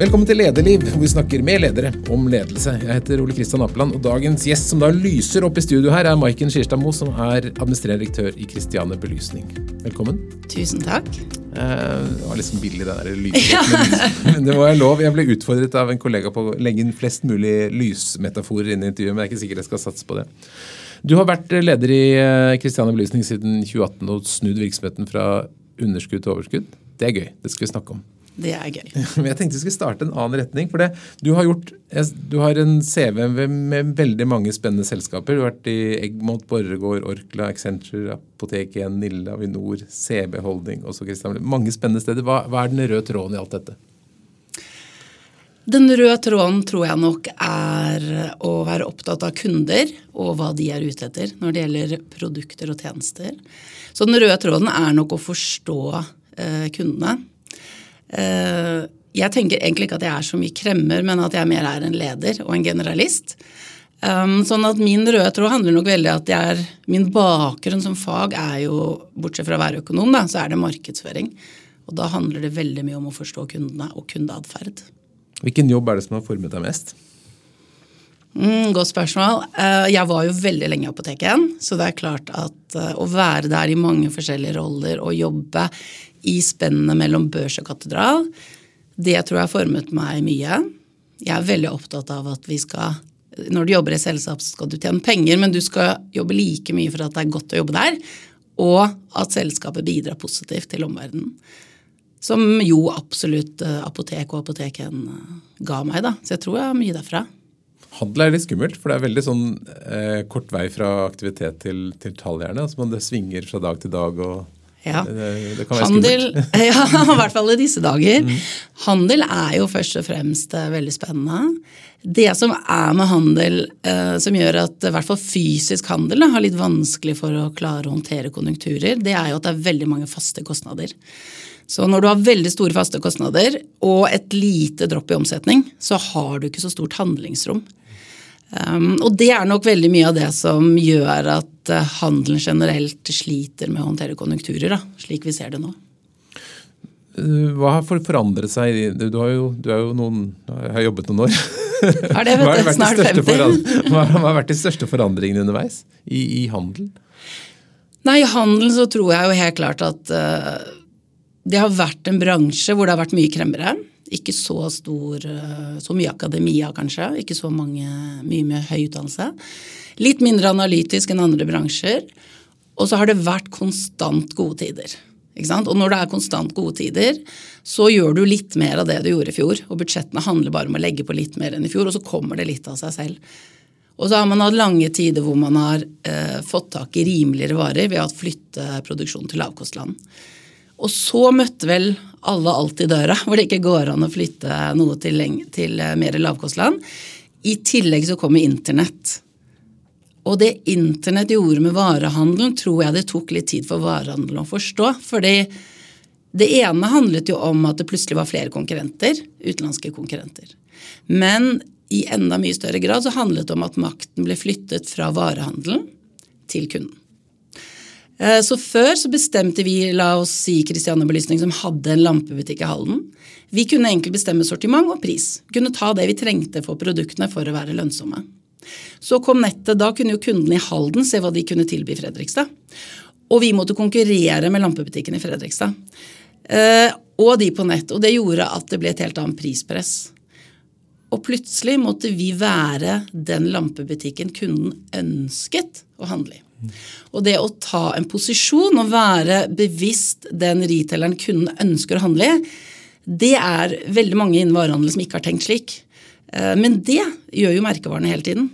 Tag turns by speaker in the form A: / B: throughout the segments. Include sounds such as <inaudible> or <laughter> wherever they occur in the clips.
A: Velkommen til Lederliv, hvor vi snakker med ledere om ledelse. Jeg heter Ole Kristian Apeland, og dagens gjest som da lyser opp i studio her, er Maiken Skirstad Moe, som er administrerende direktør i Christiane Belysning. Velkommen.
B: Tusen takk.
A: Eh, det var liksom billig, det der lyset. <laughs> Men, men det var lov. Jeg ble utfordret av en kollega på å legge inn flest mulig lysmetaforer inn i intervjuet, men jeg er ikke sikker jeg skal satse på det. Du har vært leder i Christiane Belysning siden 2018 og snudd virksomheten fra underskudd til overskudd. Det er gøy. Det skal vi snakke om.
B: Det er gøy. <laughs>
A: Jeg tenkte vi skulle starte en annen retning. for det, du har, gjort, du har en CV med veldig mange spennende selskaper. Du har vært i Eggmont, Borregaard, Orkla, Accenture, Apotek 1, Nille, Avinor, CB Holding også Christian. Mange spennende steder. Hva, hva er den røde tråden i alt dette?
B: Den røde tråden tror jeg nok er å være opptatt av kunder og hva de er ute etter når det gjelder produkter og tjenester. Så den røde tråden er nok å forstå eh, kundene. Eh, jeg tenker egentlig ikke at jeg er så mye kremmer, men at jeg mer er en leder og en generalist. Um, sånn at min røde tråd handler nok veldig at jeg er, min bakgrunn som fag er jo, bortsett fra å være økonom, da, så er det markedsføring. Og da handler det veldig mye om å forstå kundene og kundeatferd.
A: Hvilken jobb er det som har formet deg mest?
B: Mm, godt spørsmål. Uh, jeg var jo veldig lenge i apoteket, så det er klart at uh, å være der i mange forskjellige roller og jobbe i spennet mellom børs og katedral. Det tror jeg har formet meg mye. Jeg er veldig opptatt av at vi skal Når du jobber i selskap, skal du tjene penger, men du skal jobbe like mye for at det er godt å jobbe der, og at selskapet bidrar positivt til omverdenen. Som jo absolutt eh, apotek og apoteken eh, ga meg, da. Så jeg tror jeg har mye derfra.
A: Handel er litt skummelt, for det er veldig sånn eh, kort vei fra aktivitet til, til tall. Altså, det svinger fra dag til dag. og
B: ja. Det, det, Handel, <laughs> ja, i hvert fall i disse dager. Mm. Handel er jo først og fremst eh, veldig spennende. Det som er med handel eh, som gjør at i hvert fall fysisk handel har litt vanskelig for å klare å håndtere konjunkturer, det er jo at det er veldig mange faste kostnader. Så når du har veldig store faste kostnader og et lite dropp i omsetning, så har du ikke så stort handlingsrom. Um, og det er nok veldig mye av det som gjør at uh, handelen generelt sliter med å håndtere konjunkturer, da, slik vi ser det nå.
A: Hva har forandret seg? Du har jo, du jo noen, har jobbet noen år.
B: Er det, <laughs> vet du, snart 50.
A: Hva, har vært de største forandringene underveis i, i handelen?
B: Nei, I handelen så tror jeg jo helt klart at uh, det har vært en bransje hvor det har vært mye kremmere. Ikke så stor eh, Så mye akademia, kanskje. Ikke så mange, mye med høy utdannelse. Litt mindre analytisk enn andre bransjer. Og så har det vært konstant gode tider. Og når det er konstant gode tider, så gjør du litt mer av det du gjorde i fjor. Og budsjettene handler bare om å legge på litt mer enn i fjor, og så kommer det litt av seg selv. Og så har man hatt lange tider hvor man har eh, fått tak i rimeligere varer ved å flytte produksjonen til lavkostland. Og så møtte vel alle alt i døra, hvor det ikke går an å flytte noe til, til eh, mer lavkostland. I tillegg så kommer internett. Og det internett gjorde med varehandelen, tror jeg det tok litt tid for varehandelen å forstå. fordi det ene handlet jo om at det plutselig var flere konkurrenter, utenlandske konkurrenter. Men i enda mye større grad så handlet det om at makten ble flyttet fra varehandelen til kunden. Eh, så før så bestemte vi, la oss si Christiane Belysning, som hadde en lampebutikk i Halden. Vi kunne egentlig bestemme sortiment og pris. Kunne ta det vi trengte for produktene for å være lønnsomme. Så kom nettet. Da kunne jo kundene i Halden se hva de kunne tilby Fredrikstad. Og vi måtte konkurrere med lampebutikken i Fredrikstad. Eh, og de på nett. Og det gjorde at det ble et helt annet prispress. Og plutselig måtte vi være den lampebutikken kunden ønsket å handle i. Og det å ta en posisjon og være bevisst den retaileren kunden ønsker å handle i, det er veldig mange innen varehandel som ikke har tenkt slik. Eh, men det gjør jo merkevarene hele tiden.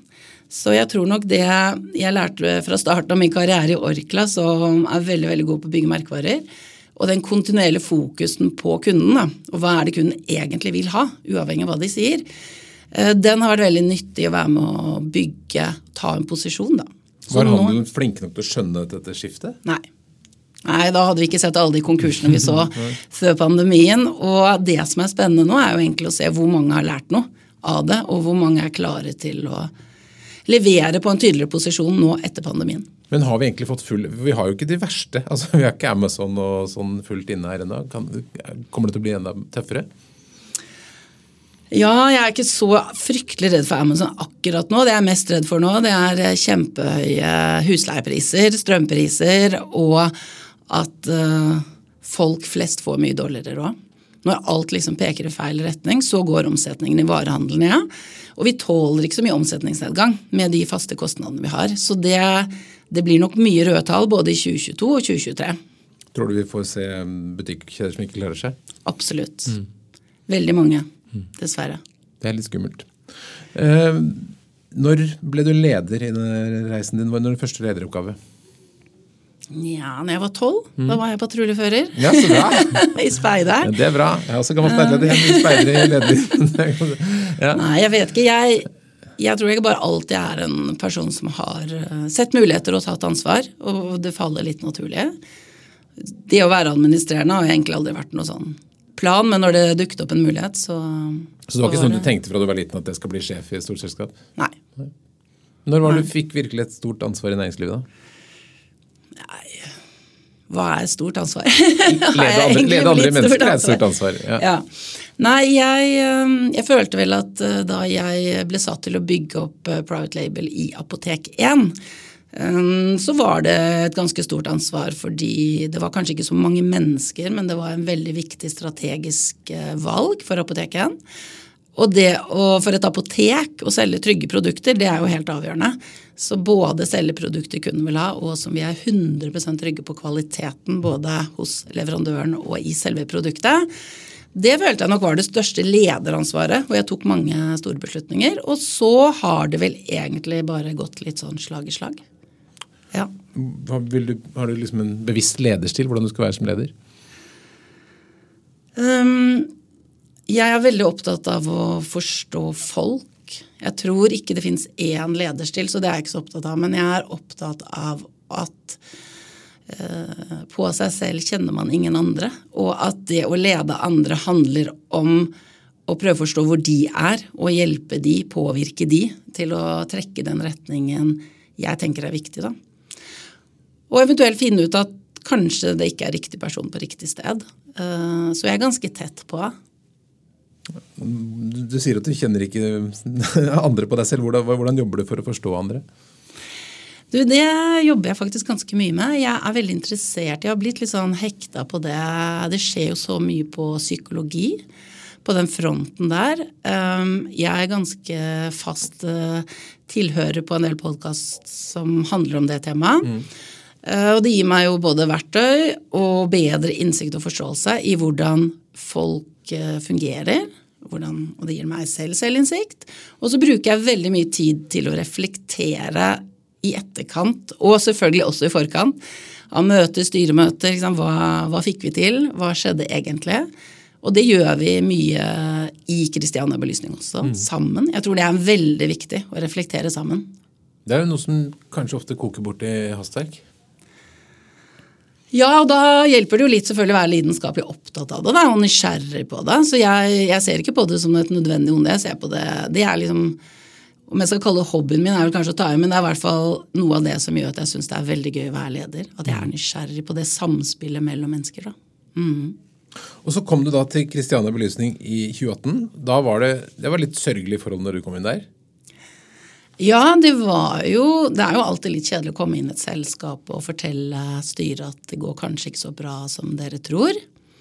B: Så jeg tror nok det jeg lærte fra starten av min karriere i Orkla, som er veldig veldig god på å bygge merkevarer, og den kontinuerlige fokusen på kunden, og hva er det kunden egentlig vil ha, uavhengig av hva de sier, eh, den har vært veldig nyttig å være med å bygge, ta en posisjon. da.
A: Var handelen flinke nok til å skjønne dette skiftet?
B: Nei. Nei, da hadde vi ikke sett alle de konkursene vi så <laughs> før pandemien. Og det som er spennende nå, er jo egentlig å se hvor mange har lært noe av det, og hvor mange er klare til å levere på en tydeligere posisjon nå etter pandemien.
A: Men har vi egentlig fått full Vi har jo ikke de verste. <laughs> altså Vi har ikke Amazon og sånn fullt inne her ennå. Kommer det til å bli enda tøffere?
B: Ja, jeg er ikke så fryktelig redd for Amazon akkurat nå. Det jeg er mest redd for nå, det er eh, kjempehøye husleiepriser, strømpriser, og at uh, folk flest får mye dårligere råd. Når alt liksom peker i feil retning, så går omsetningen i varehandelen ned. Ja. Og vi tåler ikke så mye omsetningsnedgang med de faste kostnadene vi har. Så det, det blir nok mye røde tall både i 2022 og 2023.
A: Tror du vi får se butikkjeder som ikke klarer seg?
B: Absolutt. Mm. Veldig mange. Dessverre.
A: Det er litt skummelt. Eh, når ble du leder i reisen din? Var var din første lederoppgave?
B: Ja, når jeg var tolv. Mm. Da var jeg patruljefører.
A: Ja, så bra. <laughs>
B: I speideren.
A: Ja, det er bra. Jeg er også gammel speiderleder. Jeg speider i leder. <laughs>
B: ja. Nei, jeg vet ikke. Jeg, jeg tror jeg bare alltid er en person som har eh, sett muligheter og tatt ansvar. Og det faller litt naturlig. Det å være administrerende har egentlig aldri vært noe sånn plan, men når det dukket opp en mulighet, så
A: Så det var ikke sånn du tenkte fra du var liten at jeg skal bli sjef i et stort selskap?
B: Nei.
A: Når var det du fikk virkelig et stort ansvar i næringslivet, da?
B: Nei Hva er et stort ansvar?
A: Lede <laughs> andre, lede andre mennesker er et stort ansvar. Ja.
B: ja. Nei, jeg, jeg, følte vel at eh, da jeg ble satt til å bygge opp eh, Private Label i Apotek 1 Ehm, så var det et ganske stort ansvar fordi det var kanskje ikke så mange mennesker, men det var en veldig viktig strategisk eh, valg for apoteket. Og det å, for et apotek å selge trygge produkter, det er jo helt avgjørende. Så både selge produkter kunden vil ha, og som vi er 100% trygge på kvaliteten både hos leverandøren og i selve produktet. Det følte jeg nok var det største lederansvaret, hvor jeg tok mange store beslutninger. Og så har det vel egentlig bare gått litt sånn slag i slag. Ja.
A: Du, har du liksom en bevisst lederstil, hvordan du skal være som leder?
B: Um, jeg er veldig opptatt av å forstå folk. Jeg tror ikke det fins én lederstil, så det er jeg ikke så opptatt av. Men jeg er opptatt av at uh, på seg selv kjenner man ingen andre. Og at det å lede andre handler om å prøve å forstå hvor de er, og hjelpe de, påvirke de til å trekke den retningen jeg tenker er viktig. da. Og eventuelt finne ut at kanskje det ikke er riktig person på riktig sted. Eh, så jeg er ganske tett på.
A: Du sier at du kjenner ikke <laughs> andre på deg selv. Hvordan, hvordan jobber du for å forstå andre?
B: Du, Det jobber jeg faktisk ganske mye med. Jeg er veldig interessert. Jeg har blitt litt sånn hekta på det. Det skjer jo så mye på psykologi på den fronten der. Eh, jeg er ganske fast eh, tilhører på en del podkast som handler om det temaet. Mm. Eh, og det gir meg jo både verktøy og bedre innsikt og forståelse i hvordan folk eh, fungerer. Hvordan, og det gir meg selv selvinnsikt. Og så bruker jeg veldig mye tid til å reflektere i etterkant, og selvfølgelig også i forkant, av møter, styremøter. Liksom, hva, hva, fikk vi til? Hva skjedde egentlig? Og det gjør vi mye i Kristiania Belysning også, mm. sammen. Jeg tror det er veldig viktig å reflektere sammen.
A: Det er jo noe som kanskje ofte koker bort i hastverk?
B: Ja, og da hjelper det jo litt selvfølgelig å være lidenskapelig opptatt av det da, og nysgjerrig på det. Så jeg, jeg, ser ikke på det som et nødvendig onde. Jeg ser på det Det er liksom Om jeg skal kalle det hobbyen min, er vel kanskje å ta i, men det er i hvert fall noe av det som gjør at jeg syns det er veldig gøy å være leder. At jeg er nysgjerrig på det samspillet mellom mennesker. da. Mm.
A: Og Så kom du da til Christiania Belysning i 2018. Da var det, det var litt sørgelig forhold når du kom inn der?
B: Ja, det var jo Det er jo alltid litt kjedelig å komme inn i et selskap og fortelle styret at det går kanskje ikke så bra som dere tror.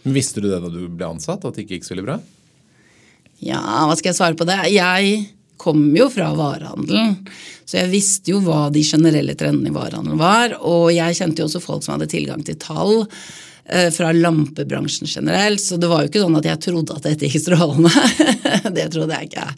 A: Men Visste du det da du ble ansatt, at det ikke gikk så veldig bra?
B: Ja, hva skal jeg svare på det? Jeg kom jo fra varehandelen, så jeg visste jo hva de generelle trendene i varehandelen var. Og jeg kjente jo også folk som hadde tilgang til tall eh, fra lampebransjen generelt, så det var jo ikke sånn at jeg trodde at dette gikk strålende. <laughs> det trodde jeg ikke.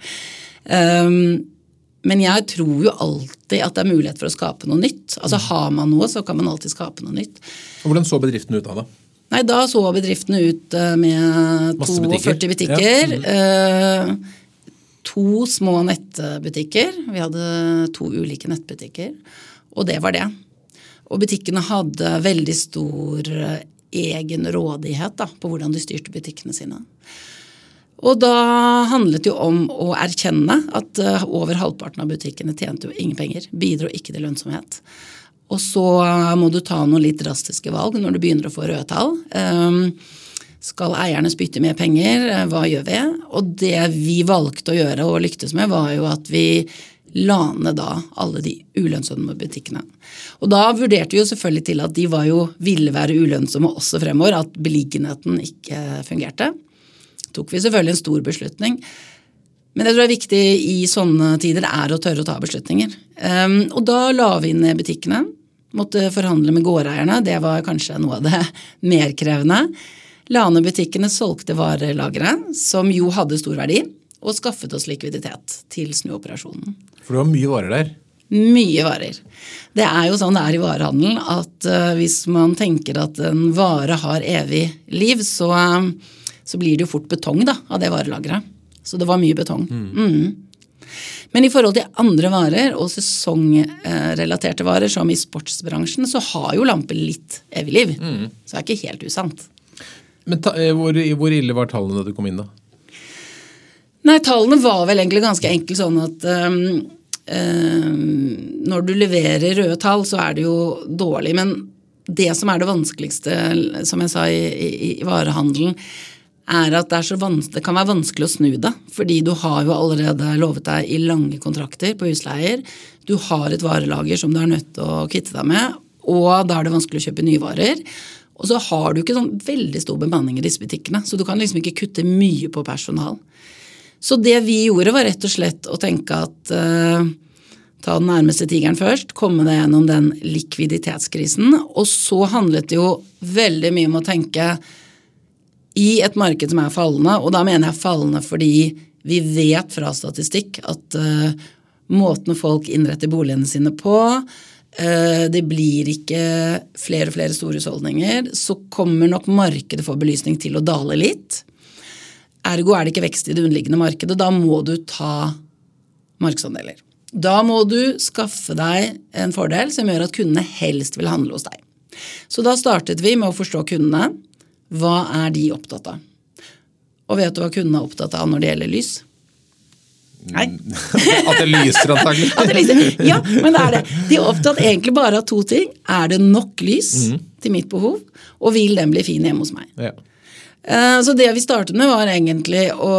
B: Um, men jeg tror jo alltid at det er mulighet for å skape noe nytt. Altså Har man noe, så kan man alltid skape noe nytt.
A: Og Hvordan så bedriften ut da? da?
B: Nei, Da så bedriftene ut eh, med 42 butikker. Ja. Mm. to små nettbutikker. Vi hadde to ulike nettbutikker. Og det var det. Og butikkene hadde veldig stor eh, egen rådighet da, på hvordan de styrte butikkene sine. Og da handlet det jo om å erkjenne at eh, over halvparten av butikkene tjente jo ingen penger. Bidro ikke til lønnsomhet. Og så må du ta noen litt drastiske valg når du begynner å få røde tall. Um, Skal eierne spytte mer penger? Eh, hva gjør vi? Og det vi valgte å gjøre og lyktes med, var jo at vi la ned da alle de ulønnsomme butikkene. Og da vurderte vi jo selvfølgelig til at de var jo, ville være ulønnsomme også fremover, at beliggenheten ikke fungerte. Tok vi selvfølgelig en stor beslutning. Men det jeg tror er viktig i sånne tider, er å tørre å ta beslutninger. Um, og da la vi ned butikkene. Måtte forhandle med gårdeierne. Det var kanskje noe av det <laughs> mer krevende. La ned butikkene, solgte varelageret, som jo hadde stor verdi, og skaffet oss likviditet til snuoperasjonen.
A: For det var mye varer der?
B: Mye varer. Det er jo sånn det er i varehandelen at uh, hvis man tenker at en vare har evig liv, så, så blir det jo fort betong da, av det varelageret. Så det var mye betong. Mm. Mm. Men i forhold til andre varer og sesongrelaterte varer, som i sportsbransjen, så har jo lamper litt evig liv. Mm. Så det er ikke helt usant.
A: Men ta, eh, hvor, hvor, ille var tallene da du kom inn, da?
B: Nei, tallene var vel egentlig ganske enkle sånn at um, um, når du leverer røde tall, så er det jo dårlig. Men det som er det vanskeligste, som jeg sa i, i, i varehandelen, er at det, det, kan være vanskelig å snu det. Fordi du har jo allerede lovet deg i lange kontrakter på husleier. Du har et varelager som du er nødt til å kvitte deg med, og da er det vanskelig å kjøpe nye varer. Og så har du ikke sånn veldig stor bemanning i disse butikkene, så du kan liksom ikke kutte mye på personal. Så det vi gjorde, var rett og slett å tenke at eh, ta den nærmeste tigeren først, komme deg gjennom den likviditetskrisen. Og så handlet det jo veldig mye om å tenke i et marked som er fallende, og da mener jeg fallende fordi vi vet fra statistikk at uh, måten folk innretter boligene sine på uh, Det blir ikke flere og flere store husholdninger. Så kommer nok markedet for belysning til å dale litt. Ergo er det ikke vekst i det underliggende markedet. Da må du ta markedsandeler. Da må du skaffe deg en fordel som gjør at kundene helst vil handle hos deg. Så da startet vi med å forstå kundene. Hva er de opptatt av? Og vet du hva kundene er opptatt av når det gjelder lys?
A: Nei. <laughs> At det lyser, antagelig.
B: At det lyser. Ja, men det er det. De er opptatt egentlig bare av to ting. Er det nok lys mm. til mitt behov, og vil den bli fin hjemme hos meg? Ja. Eh, så det vi startet med, var egentlig å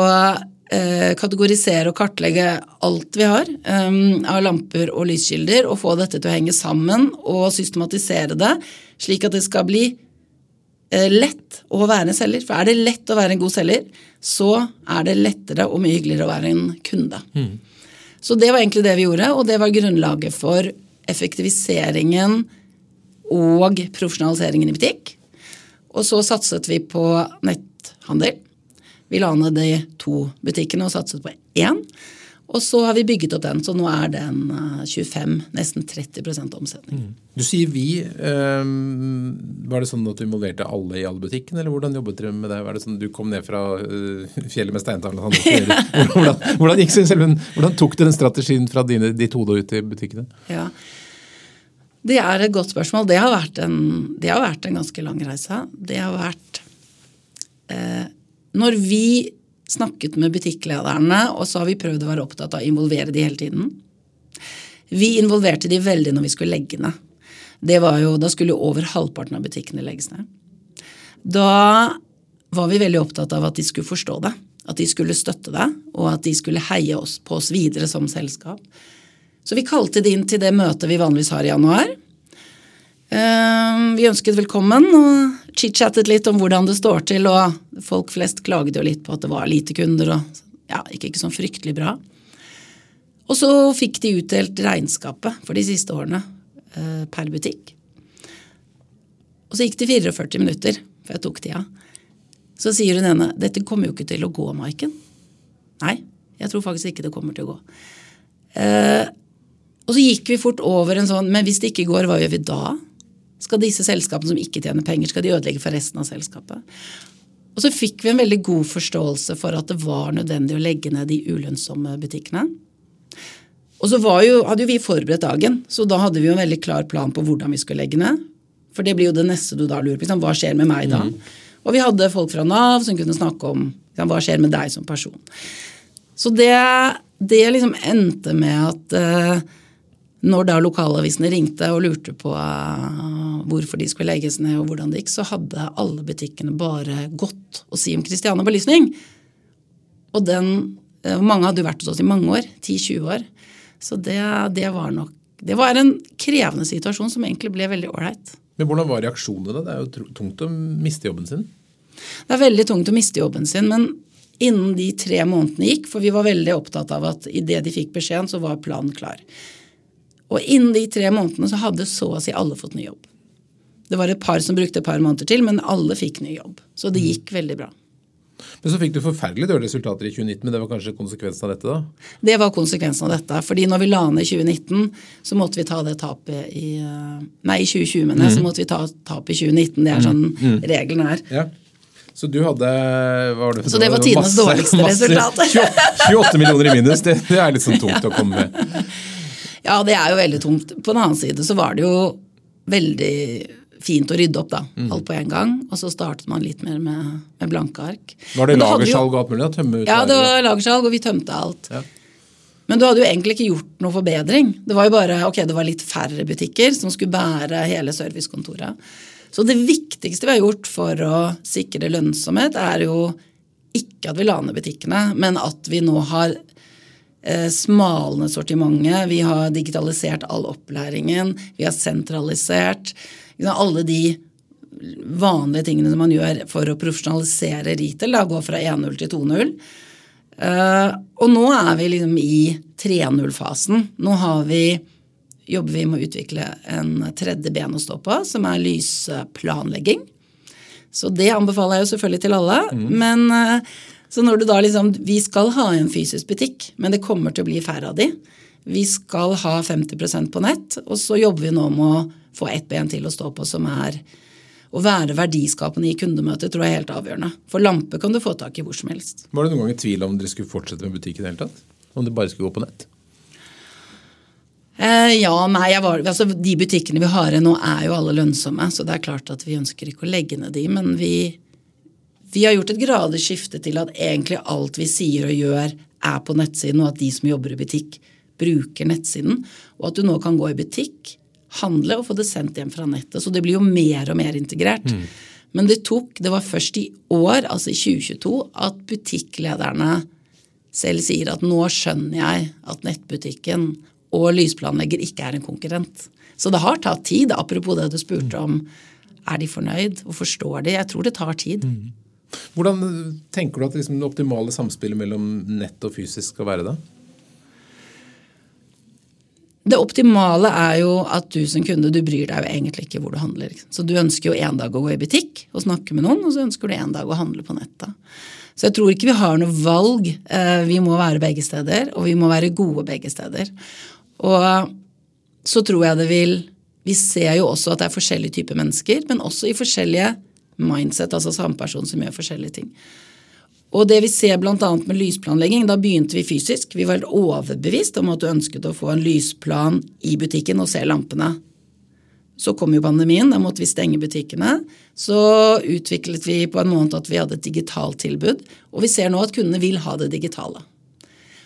B: eh, kategorisere og kartlegge alt vi har eh, av lamper og lyskilder, og få dette til å henge sammen og systematisere det, slik at det skal bli lett å være en selger. For er det lett å være en god selger, så er det lettere og mye hyggeligere å være en kunde. Mm. Så det var egentlig det vi gjorde, og det var grunnlaget for effektiviseringen og profesjonaliseringen i butikk. Og så satset vi på netthandel. Vi la ned de to butikkene og satset på én. Og så har vi bygget opp den, så nå er den 25, eh, nesten 30 omsetning. Mm.
A: Du sier vi. Um, var det sånn at du involverte alle i alle butikkene, eller hvordan jobbet dere med det? Var det sånn Du kom ned fra uh, fjellet med steintavlen? <laughs> hvordan, hvordan, gikk selv, hvordan tok du den strategien fra dine, ditt hode ut i butikkene?
B: Ja, Det er et godt spørsmål. Det har vært en, har vært en ganske lang reise. Det har vært uh, Når vi snakket med butikklederne, og så har vi prøvd å være opptatt av å involvere de hele tiden. Vi involverte de veldig når vi skulle legge ned. Det var jo, Da skulle jo over halvparten av butikkene legges ned. Da var vi veldig opptatt av at de skulle forstå det. At de skulle støtte det, og at de skulle heie oss på oss videre som selskap. Så vi kalte de inn til det møtet vi vanligvis har i januar. Ehm, vi ønsket velkommen og chit-chattet litt om hvordan det står til, og folk flest klaget jo litt på at det var lite kunder og ja, ikke, ikke sånn fryktelig bra. Og så fikk de utdelt regnskapet for de siste årene eh, per butikk. Og så gikk det 44 minutter før jeg tok tida. Så sier hun ene dette kommer jo ikke til å gå, Maiken. Nei, jeg tror faktisk ikke det kommer til å gå. Eh, og så gikk vi fort over en sånn Men hvis det ikke går, hva gjør vi da? Skal disse selskapene som ikke tjener penger, skal de ødelegge for resten av selskapet? Og så fikk vi en veldig god forståelse for at det var nødvendig å legge ned de ulønnsomme butikkene. Og så jo, hadde jo vi forberedt dagen, så da hadde vi jo en veldig klar plan på hvordan vi skulle legge ned. For det blir jo det neste du da lurer på. Hva skjer med meg da? Mm. Og vi hadde folk fra Nav som kunne snakke om hva skjer med deg som person. Så det, det liksom endte med at uh, når da lokalavisene ringte og lurte på uh, hvorfor de skulle legges ned og hvordan det gikk, så hadde alle butikkene bare godt å si om Christiane Belysning. Og den, uh, mange hadde jo vært hos oss i mange år, 10-20 år. Så det, det, var nok Det var en krevende situasjon som egentlig ble veldig ålreit.
A: Men hvordan var reaksjonene? Det er jo tungt å miste jobben sin?
B: Det er veldig tungt å miste jobben sin, men innen de tre månedene gikk, for vi var veldig opptatt av at idet de fikk beskjeden, så var planen klar. Og innen de tre månedene så hadde så å si alle fått ny jobb. Det var et par som brukte et par måneder til, men alle fikk ny jobb. Så det gikk veldig bra.
A: Men så fikk du forferdelig dårlige resultater i 2019, men det var kanskje konsekvensen av dette? da?
B: Det var konsekvensen av dette. fordi når vi la ned i 2019, så måtte vi ta det tapet i Nei, i 2020, men mm. så måtte vi ta tapet i 2019. Det er sånn mm. mm. reglene er.
A: Ja. Så du hadde hva var det
B: for Så det var tidenes dårligste resultat?
A: 28 millioner i minus, det, det er litt sånn tungt å komme med. <laughs>
B: Ja, det er jo veldig tungt. På den annen side så var det jo veldig fint å rydde opp, da. Mm. Alt på en gang. Og så startet man litt mer med, med blanke ark.
A: Var det lagersalg og alt mulig? Tømme
B: ut ja, det var lagersalg, og vi tømte alt. Ja. Men du hadde jo egentlig ikke gjort noe forbedring. Det var jo bare, ok, det var litt færre butikker som skulle bære hele servicekontoret. Så det viktigste vi har gjort for å sikre lønnsomhet, er jo ikke at vi la ned butikkene, men at vi nå har Eh, smalnet sortimentet, vi har digitalisert all opplæringen, vi har sentralisert alle de vanlige tingene som man gjør for å profesjonalisere retail, da, gå fra 1-0 til 2.0. Uh, eh, og nå er vi liksom i 3-0-fasen. Nå vi, jobber vi med å utvikle en tredje ben å stå på, som er lysplanlegging. Så det anbefaler jeg jo selvfølgelig til alle. Mm. Men uh, så når du da liksom Vi skal ha en fysisk butikk, men det kommer til å bli færre av de. Vi skal ha 50% på nett, og så jobber vi nå med å få ett ben til å stå på, som er å være verdiskapende i kundemøtet tror jeg er helt avgjørende. For lampe kan du få tak i hvor som helst.
A: Var det noen gang i tvil om dere skulle fortsette med butikk i det hele tatt? Om det bare skulle gå på nett?
B: Eh, ja, nei, var, altså, De butikkene vi har nå, er jo alle lønnsomme. Så det er klart at vi ønsker ikke å legge ned de, men vi vi har gjort et gradvis skifte til at egentlig alt vi sier og gjør, er på nettsiden, og at de som jobber i butikk, bruker nettsiden. Og at du nå kan gå i butikk, handle og få det sendt hjem fra nettet. Så det blir jo mer og mer integrert. Mm. Men det tok Det var først i år, altså i 2022, at butikklederne selv sier at nå skjønner jeg at nettbutikken og lysplanlegger ikke er en konkurrent. Så det har tatt tid. Apropos det du spurte om. Er de fornøyd og forstår de? Jeg tror det tar tid. Mm.
A: Hvordan tenker du at liksom det optimale samspillet mellom nett og fysisk skal være da?
B: Det optimale er jo at du som kunde du bryr deg jo egentlig ikke hvor du handler. Så du ønsker jo en dag å gå i butikk og snakke med noen, og så ønsker du en dag å handle på nettet. Så jeg tror ikke vi har noe valg. Eh, vi må være begge steder, og vi må være gode begge steder. Og så tror jeg det vil Vi ser jo også at det er forskjellige typer mennesker, men også i forskjellige mindset, altså samme person som gjør forskjellige ting. Og det vi ser bl.a. med lysplanlegging, da begynte vi fysisk. Vi var helt overbevist om at du ønsket å få en lysplan i butikken og se lampene. Så kom jo pandemien, da måtte vi stenge butikkene. Så utviklet vi på en måned at vi hadde et digitalt tilbud, og vi ser nå at kundene vil ha det digitale.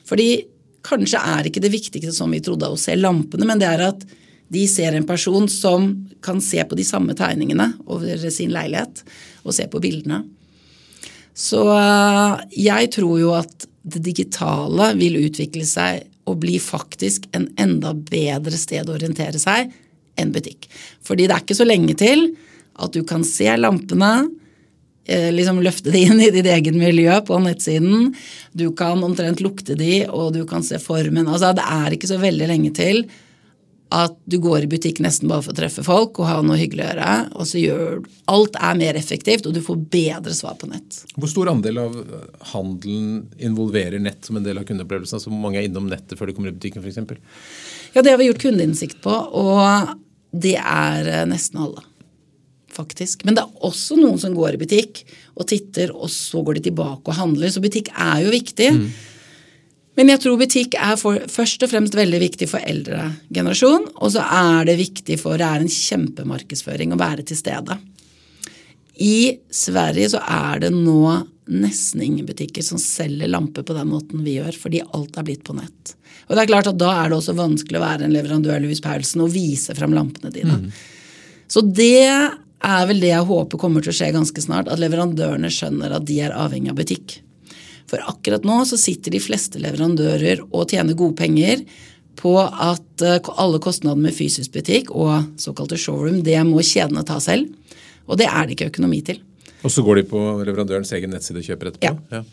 B: Fordi kanskje er ikke det viktigste som vi trodde å se lampene, men det er at de ser en person som kan se på de samme tegningene over sin leilighet og se på bildene. Så eh, jeg tror jo at det digitale vil utvikle seg og bli faktisk en enda bedre sted å orientere seg enn butikk. Fordi det er ikke så lenge til at du kan se lampene, eh, liksom løfte de inn i ditt eget miljø på nettsiden. Du kan omtrent lukte de, og du kan se formen. Altså, det er ikke så veldig lenge til at du går i butikk nesten bare for å treffe folk og ha noe hyggelig å gjøre. Og så gjør alt er mer effektivt, og du får bedre svar på nett.
A: Hvor stor andel av handelen involverer nett som en del av kundeopplevelsen? Altså hvor mange er innom nettet før de kommer i butikken f.eks.?
B: Ja, det har vi gjort kundeinnsikt på, og det er eh, nesten alle. Faktisk. Men det er også noen som går i butikk og titter, og så går de tilbake og handler. Så butikk er jo viktig. Mm. Men jeg tror butikk er for, først og fremst veldig viktig for eldre generasjon. Og så er det viktig for det er en kjempemarkedsføring å være til stede. I Sverige så er det nå nesten ingen butikker som selger lamper på den måten vi gjør, fordi alt er blitt på nett. Og det er klart at Da er det også vanskelig å være en leverandør Louis Paulsen og vise frem lampene dine. Mm. Så det er vel det jeg håper kommer til å skje ganske snart, at leverandørene skjønner at de er avhengig av butikk. For akkurat nå så sitter de fleste leverandører og tjener gode penger på at eh, alle kostnader med fysisk butikk og såkalte showroom, det må kjedene ta selv. Og det er det ikke økonomi til.
A: Og så går de på leverandørens egen nettside og kjøper etterpå? Ja. ja.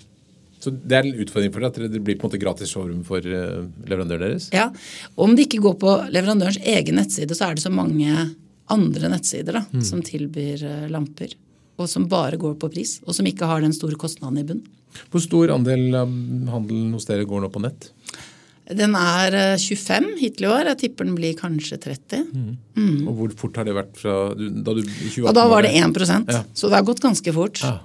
A: Så det er en utfordring for dere at det blir på en måte gratis showroom for uh, leverandøren deres?
B: Ja. Om de ikke går på leverandørens egen nettside, så er det så mange andre nettsider da, mm. som tilbyr uh, lamper. Og som bare går på pris, og som ikke har den store kostnaden i bunn.
A: Hvor stor andel av handelen hos dere går nå på nett?
B: Den er 25 eh, hittil i år. Jeg tipper den blir kanskje 30. Mm.
A: Mm. Og Hvor fort har det vært fra da du 2018?
B: Og da var det 1 ja. Så det har gått ganske fort. Ja.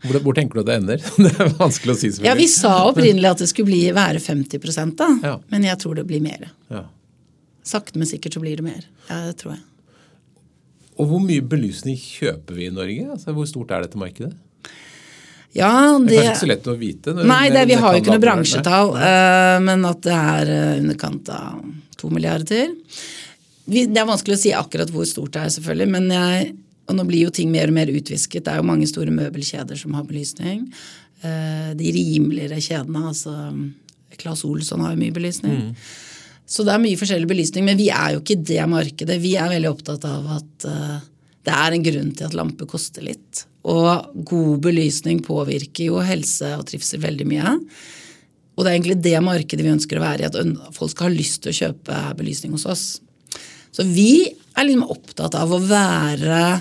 A: Hvor, hvor, tenker du at det ender? <laughs> det er vanskelig å si.
B: Ja, Vi sa opprinnelig at det skulle bli, være 50 da. Ja. Men jeg tror det blir mer. Ja. Sakte, men sikkert så blir det mer. Ja, det tror jeg.
A: Og hvor mye belysning kjøper vi i Norge? Altså, hvor stort er dette markedet?
B: Ja, det,
A: det er ikke så lett å vite?
B: Nei, det, vi har jo ikke noe bransjetall. Uh, men at det er uh, underkant av to milliarder. Vi, det er vanskelig å si akkurat hvor stort det er, selvfølgelig. men jeg, og Nå blir jo ting mer og mer utvisket. Det er jo mange store møbelkjeder som har belysning. Uh, de rimeligere kjedene, altså Claes Olsson har jo mye belysning. Mm. Så det er mye forskjellig belysning, men vi er jo ikke det markedet. Vi er veldig opptatt av at det er en grunn til at lamper koster litt. Og god belysning påvirker jo helse og trivsel veldig mye. Og det er egentlig det markedet vi ønsker å være i, at folk skal ha lyst til å kjøpe belysning hos oss. Så vi er liksom opptatt av å være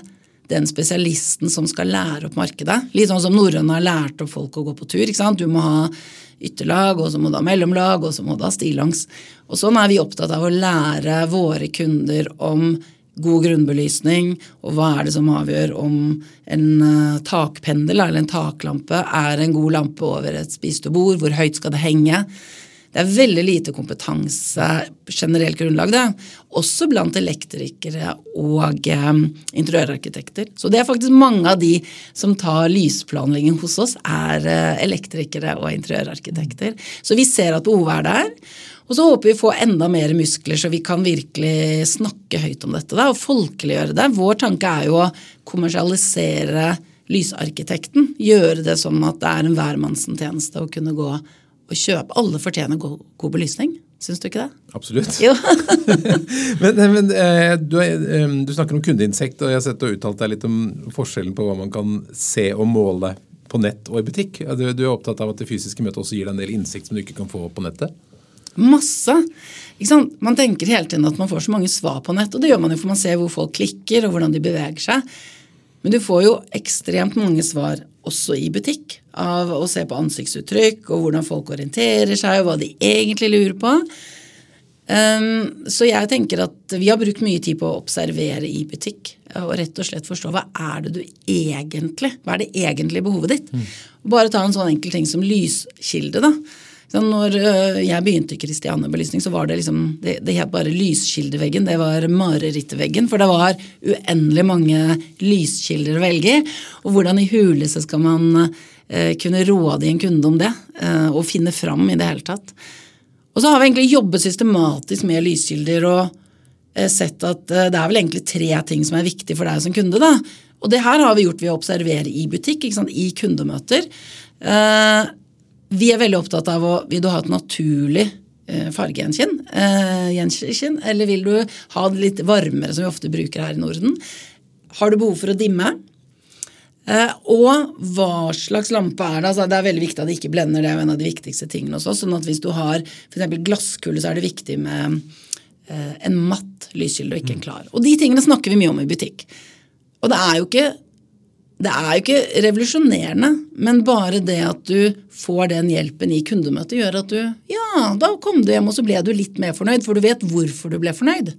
B: den spesialisten som skal lære opp markedet. Litt sånn som norrøne har lært opp folk å gå på tur. ikke sant? Du må ha ytterlag, og så må du ha mellomlag, og så må du ha stillongs. Og sånn er vi opptatt av å lære våre kunder om god grunnbelysning, og hva er det som avgjør om en uh, takpendel eller en taklampe er en god lampe over et spisestue hvor høyt skal det henge? Det er veldig lite kompetanse, generelt grunnlag, det. Også blant elektrikere og um, interiørarkitekter. Så det er faktisk mange av de som tar lysplanlegging hos oss, er uh, elektrikere og interiørarkitekter. Så vi ser at behovet er der. Og så håper vi å få enda mer muskler, så vi kan virkelig snakke høyt om dette da, og folkeliggjøre det. Vår tanke er jo å kommersialisere lysarkitekten. Gjøre det sånn at det er en hvermannsentjeneste å kunne gå og kjøpe. Alle fortjener god, god belysning. Syns du ikke det?
A: Absolutt. <laughs> men, men eh, du, eh, du, snakker om kundeinsekt, og jeg har sett og uttalt deg litt om forskjellen på hva man kan se og måle på nett og i butikk. Du, du er opptatt av at det fysiske møtet også gir deg en del innsikt som du ikke kan få på nettet?
B: Masse. Man tenker hele tiden at man får så mange svar på nett, og det gjør man jo for man ser hvor folk klikker og hvordan de beveger seg. Men du får jo ekstremt mange svar også i butikk av å se på ansiktsuttrykk og hvordan folk orienterer seg og hva de egentlig lurer på. Um, så jeg tenker at vi har brukt mye tid på å observere i butikk og rett og slett forstå hva er det du egentlig Hva er det egentlige behovet ditt? Mm. Bare ta en sånn enkel ting som lyskilde. da. Så når øh, jeg begynte i Kristiane-belysning, så var det liksom Det, det het bare lyskildeveggen. Det var marerittveggen. For det var uendelig mange lyskilder å velge i. Og hvordan i huleste skal man uh, kunne råde i en kunde om det? Uh, og finne fram i det hele tatt. Og så har vi egentlig jobbet systematisk med lyskilder og sett at det er vel egentlig tre ting som er viktig for deg som kunde. da. Og det her har vi gjort ved å observere i butikk, i kundemøter. Uh, vi er veldig opptatt av å Vil du ha et naturlig fargegjenkjenn? Eh, eller vil du ha det litt varmere, som vi ofte bruker her i Norden? Har du behov for å dimme? Eh, og hva slags lampe er det? Altså, det er veldig viktig at det ikke blender. Det er jo en av de viktigste tingene også. sånn at hvis du har f.eks. glasskulle, så er det viktig med eh, en matt lyskilde og ikke en klar. Og de tingene snakker vi mye om i butikk. Og det er jo ikke det er jo ikke revolusjonerende, men bare det at du får den hjelpen i kundemøtet, gjør at du Ja, da kom du hjem, og så ble du litt mer fornøyd, for du vet hvorfor du ble fornøyd.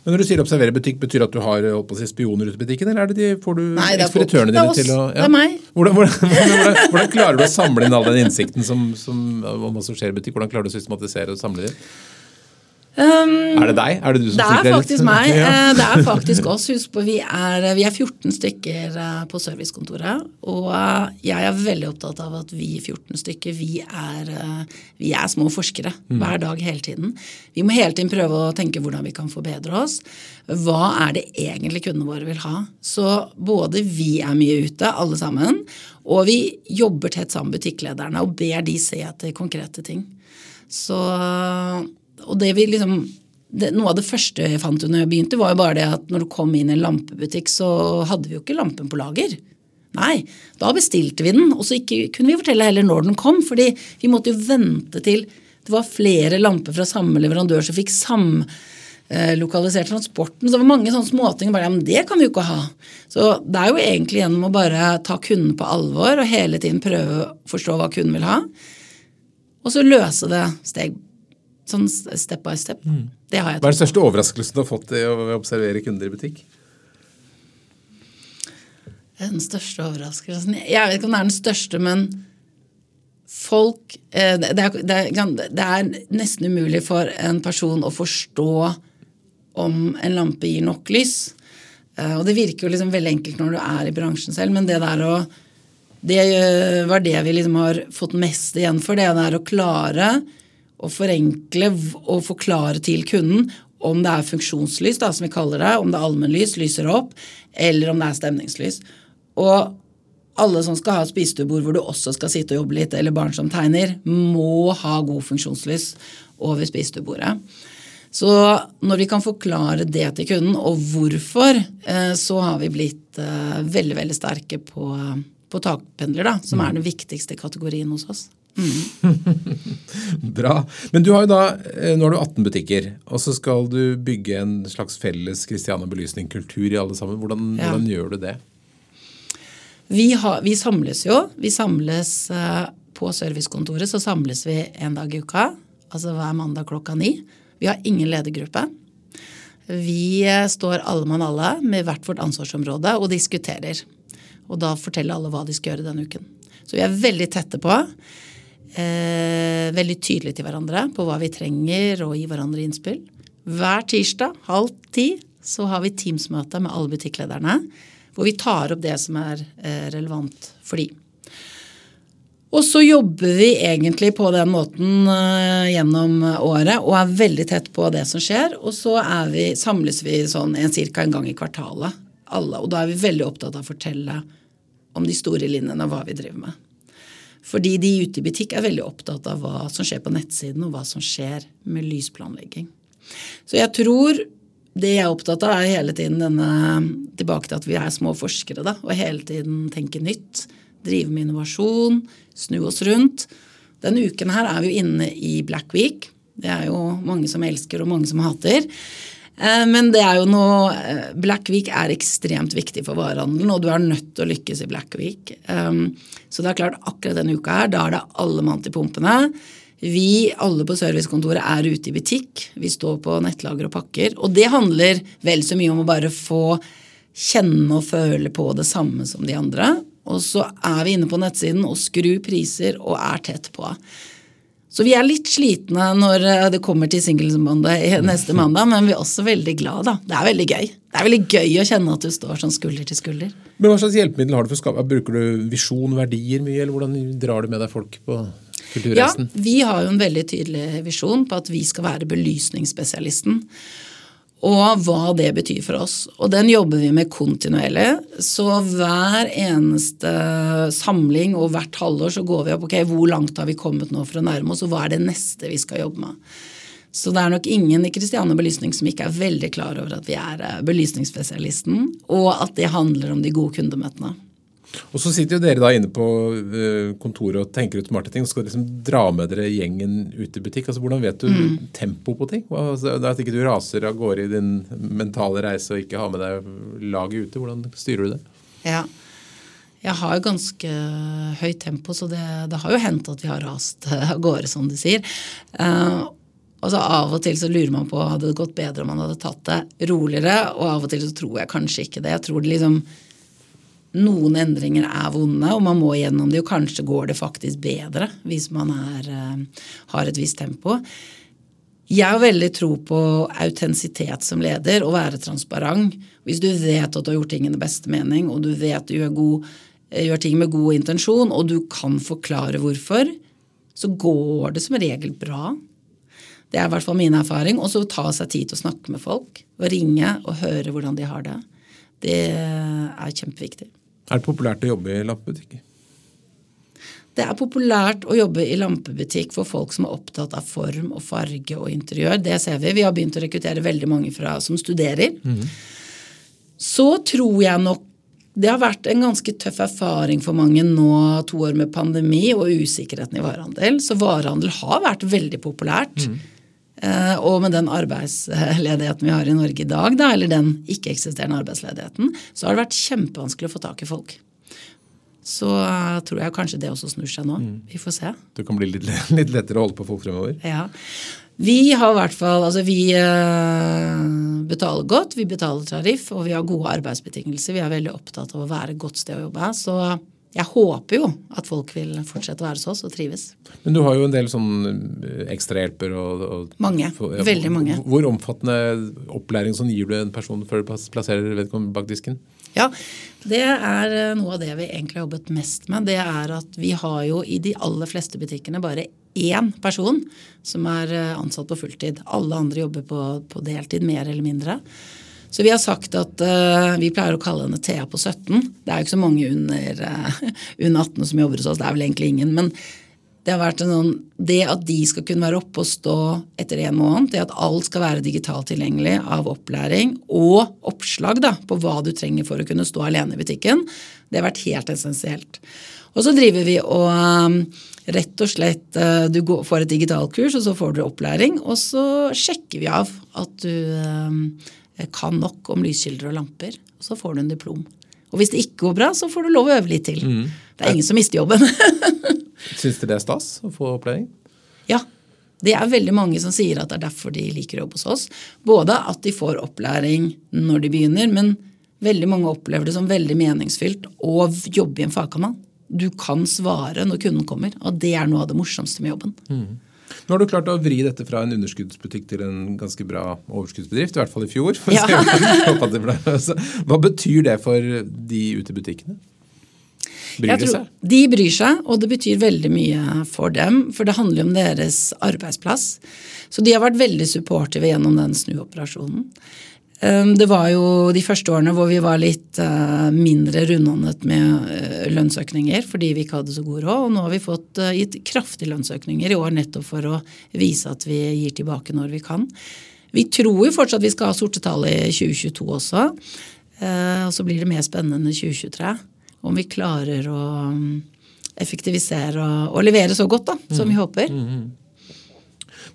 A: Men når du sier observere butikk, betyr det at du har si, spioner ute i butikken, eller er det de, får du Nei, ekspeditørene dine til å
B: ja. Det er meg.
A: Hvordan, hvordan, <laughs> hvordan, hvordan, klarer du å samle inn all den innsikten som, som, om hva som skjer i butikk? Hvordan klarer du å systematisere og samle det?
B: Um,
A: er det deg? Er det du som
B: det er faktisk meg. ja. Eh, det er faktisk oss. Husk på, vi er, vi er 14 stykker eh, på servicekontoret. Og eh, jeg er veldig opptatt av at vi 14 stykker, vi er, vi er små forskere. Mm. Hver dag, hele tiden. Vi må hele tiden prøve å tenke hvordan vi kan forbedre oss. Hva er det egentlig kundene våre vil ha? Så både vi er mye ute, alle sammen, og vi jobber tett sammen med butikklederne og ber de se etter konkrete ting. Så og det vi liksom det, noe av det første jeg fant når jeg begynte, var jo bare det at når du kom inn i en lampebutikk, så hadde vi jo ikke lampen på lager. Nei, da bestilte vi den, og så ikke, kunne vi fortelle heller når den kom. fordi vi måtte jo vente til det var flere lamper fra samme leverandør som fikk samlokalisert transporten. Så det var mange sånne småting. bare, ja, men Det kan vi jo ikke ha. Så det er jo egentlig gjennom å bare ta kunden på alvor og hele tiden prøve å forstå hva kunden vil ha, og så løse det steg Sånn step by step. Mm.
A: Det har jeg Hva er den største overraskelsen du har fått i å observere kunder i butikk?
B: Den største overraskelsen Jeg vet ikke om det er den største, men folk eh, det er, det, er, det er, nesten umulig for en person å forstå om en lampe gir nok lys. Eh, og det virker jo liksom veldig enkelt når du er i bransjen selv, men det der å Det eh, var det vi liksom har fått mest igjen for, det der å klare å forenkle og forklare til kunden om det er funksjonslys, da, som vi kaller det, om det er allmennlys, lyser opp, eller om det er stemningslys. Og alle som skal ha et spisestuebord hvor du også skal sitte og jobbe litt, eller barn som tegner, må ha god funksjonslys over spisestuebordet. Så når vi kan forklare det til kunden, og hvorfor, eh, så har vi blitt eh, veldig, veldig sterke på, på takpendler, da, som er den viktigste kategorien hos oss. <laughs>
A: Bra. Men du har jo da, eh, nå har du 18 butikker, og så skal du bygge en slags felles Kristiania belysning-kultur i alle sammen. Hvordan, ja. hvordan gjør du det?
B: Vi, har, vi, samles jo. Vi samles uh, på servicekontoret så samles vi en dag i uka. Altså hver mandag klokka ni. Vi har ingen ledergruppe. Vi uh, står alle mann alle med hvert vårt ansvarsområde og diskuterer. Og da forteller alle hva de skal gjøre denne uken. Så vi er veldig tette på eh, veldig tydelige til hverandre på hva vi trenger, og gi hverandre innspill. Hver tirsdag halv ti så har vi Teams-møte med alle butikklederne, hvor vi tar opp det som er eh, relevant for de. Og så jobber vi egentlig på den måten uh, gjennom året og er veldig tett på det som skjer. Og så vi, samles vi sånn ca. en gang i kvartalet, alle. Og da er vi veldig opptatt av å fortelle om de store linjene og hva vi driver med. Fordi de ute i butikk er veldig opptatt av hva som skjer på nettsiden, og hva som skjer med lysplanlegging. Så jeg tror det jeg er opptatt av, er hele tiden denne tilbake til at vi er små forskere, da, og hele tiden tenke nytt. Drive med innovasjon, snu oss rundt. Denne uken her er vi jo inne i Black Week. Det er jo mange som elsker og mange som hater. Eh, men det er jo noe eh, Black Week er ekstremt viktig for varehandelen, og du er nødt til å lykkes i Black Week. Um, så det er klart, akkurat denne uka her, da er det alle mann til pumpene. Vi alle på servicekontoret er ute i butikk. Vi står på nettlager og pakker. Og det handler vel så mye om å bare få kjenne og føle på det samme som de andre. Og så er vi inne på nettsiden og skrur priser og er tett på. Så vi er litt slitne når eh, det kommer til Singles Monday neste mandag, men vi er også veldig glad da. Det er veldig gøy. Det er veldig gøy å kjenne at du står sånn skulder til skulder.
A: Men Hva slags hjelpemiddel har du for å skape? Bruker du visjon, verdier mye, eller hvordan drar du med deg folk på kulturreisen?
B: Ja, vi har jo en veldig tydelig visjon på at vi skal være belysningsspesialisten og hva det betyr for oss. Og den jobber vi med kontinuerlig. Så hver eneste samling og hvert halvår så går vi opp ok, hvor langt har vi kommet nå for å nærme oss, og hva er det neste vi skal jobbe med. Så det er nok ingen i Kristiane Belysning som ikke er veldig klar over at vi er eh, belysningsspesialisten, og at det handler om de gode kundemøtene.
A: Og så sitter jo dere da inne på eh, kontoret og tenker ut smarte ting og skal liksom dra med dere gjengen ut i butikk. Altså Hvordan vet du mm. tempo på ting? Altså, er At ikke du raser av gårde i din mentale reise og ikke har med deg laget ute. Hvordan styrer du det?
B: Ja, jeg har ganske høyt tempo, så det, det har jo hendt at vi har rast av gårde, som du sier. Uh, og så Av og til så lurer man på hadde det gått bedre om man hadde tatt det roligere, og av og til så tror jeg kanskje ikke det. Jeg tror det liksom noen endringer er vonde, og man må gjennom det, og kanskje går det faktisk bedre hvis man er, eh, har et visst tempo. Jeg har veldig tro på autentisitet som leder, og være transparent. Hvis du vet at du har gjort ting i den beste mening, og du vet du gjør, god, gjør ting med god intensjon, og du kan forklare hvorfor, så går det som regel bra. Det er i hvert fall min erfaring. Og så ta seg tid til å snakke med folk. Og ringe og høre hvordan de har det. Det er kjempeviktig.
A: Er det populært å jobbe i lampebutikk?
B: Det er populært å jobbe i lampebutikk for folk som er opptatt av form og farge og interiør. Det ser vi. Vi har begynt å rekruttere veldig mange fra, som studerer. Mm. Så tror jeg nok det har vært en ganske tøff erfaring for mange nå, to år med pandemi og usikkerheten i varehandel. Så varehandel har vært veldig populært. Mm. Og med den arbeidsledigheten vi har i Norge i dag, da, eller den ikke-eksisterende arbeidsledigheten, så har det vært kjempevanskelig å få tak i folk så uh, tror jeg kanskje det også snur seg nå. Mm. Vi får se.
A: Det kan bli litt, <laughs> litt, lettere å holde på folk fremover?
B: Ja. Vi har i hvert fall Altså, vi uh, betaler godt, vi betaler tariff, og vi har gode arbeidsbetingelser. Vi er veldig opptatt av å være et godt sted å jobbe. Så jeg håper jo at folk vil fortsette å være hos oss og trives.
A: Men du har jo en del sånn eh, ekstrahjelper og, og
B: Mange. For, ja, veldig mange.
A: Hvor omfattende opplæring sånn gir du en person før du plasserer vedkommende bak disken?
B: Ja, det er eh, noe av det vi egentlig har jobbet mest med. Det er at vi har jo i de aller fleste butikkene bare én person som er eh, ansatt på fulltid. Alle andre jobber på, på deltid, mer eller mindre. Så vi har sagt at uh, vi pleier å kalle henne Thea på 17. Det er jo ikke så mange under, uh, under 18 som jobber hos oss, det er vel egentlig ingen. Men det har vært en sånn, det at de skal kunne være oppe og stå etter en måned, det at alt skal være digitalt tilgjengelig av opplæring og oppslag da, på hva du trenger for å kunne stå alene i butikken, det har vært helt essensielt. Og så driver vi og um, rett og slett Du får et digitalkurs, og så får du opplæring, og så sjekker vi av at du Eh, kan nok om lyskilder og lamper. Og så får du en diplom. Og hvis det ikke går bra, så får du lov å øve litt til. Mm. Det er ingen som mister jobben. <laughs>
A: Syns du det er stas å få opplæring?
B: Ja. Det er veldig mange som sier at det er derfor de liker å jobbe hos oss. Både at de får opplæring når de begynner, men veldig mange opplever det som veldig meningsfylt å jobbe i en fagkanal. Du kan svare når kunden kommer, og det er noe av det morsomste med jobben. Mm.
A: Nå har du klart å vri dette fra en underskuddsbutikk til en ganske bra overskuddsbedrift, i hvert fall i fjor. Ja. Hva betyr det for de ute i butikkene?
B: Bryr de seg? De bryr seg, og det betyr veldig mye for dem. For det handler om deres arbeidsplass. Så de har vært veldig supportive gjennom den snuoperasjonen. Ehm, det var jo de første årene hvor vi var litt eh, mindre rundhåndet med eh, lønnsøkninger fordi vi ikke hadde så god råd. Og nå har vi fått eh, gitt kraftige lønnsøkninger i år nettopp for å vise at vi gir tilbake når vi kan. Vi tror jo fortsatt vi skal ha sorte tall i 2022 også. Og så blir det mer spennende i 2023 om vi klarer å mm, effektivisere og, og levere så godt da, som vi mm. håper. Mm -hmm.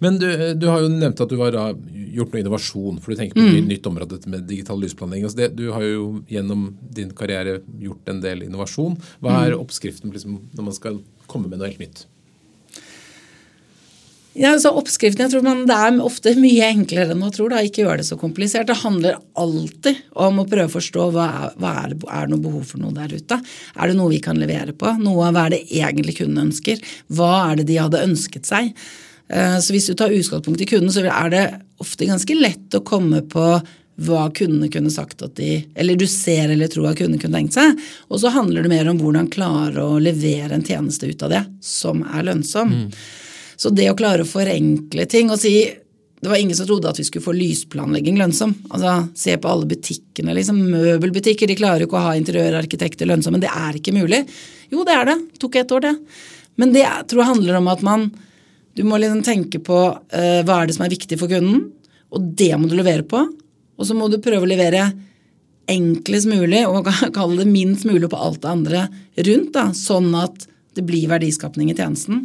A: Men du, du, har jo nevnt at du har gjort noe innovasjon, for du tenker på et mm. nytt område med digital lysplanlegging. Altså det, du har jo gjennom din karriere gjort en del innovasjon. Hva er mm. oppskriften liksom, når man skal komme med noe helt nytt?
B: Ja, så oppskriften, jeg tror man, Det er ofte <laughs> mye enklere enn man tror. Da. Ikke gjør det så komplisert. Det handler alltid om å prøve å forstå hva, hva er, det, er det noe behov for noe der ute. Er det noe vi kan levere på? Noe, Hva er det egentlig kunden ønsker? Hva er det de hadde ønsket seg? Eh, så hvis du tar utgangspunkt i kunden, så er det ofte ganske lett å komme på hva kundene kunne sagt at de Eller du ser eller tror at kundene kunne tenkt seg. Og så handler det mer om hvordan klare å levere en tjeneste ut av det som er lønnsom. Mm. Så det å klare å forenkle ting og si det var ingen som trodde at vi skulle få lysplanlegging lønnsom. Altså, Se på alle butikkene. liksom Møbelbutikker de klarer jo ikke å ha interiørarkitekter lønnsomme. Men det er ikke mulig. Jo, det er det. Tok ett år, det. Men det jeg tror jeg handler om at man du må liksom tenke på uh, hva er det som er viktig for kunden, og det må du levere på. Og så må du prøve å levere enklest mulig og <laughs> kalle det minst mulig på alt det andre rundt, da, sånn at det blir verdiskapning i tjenesten.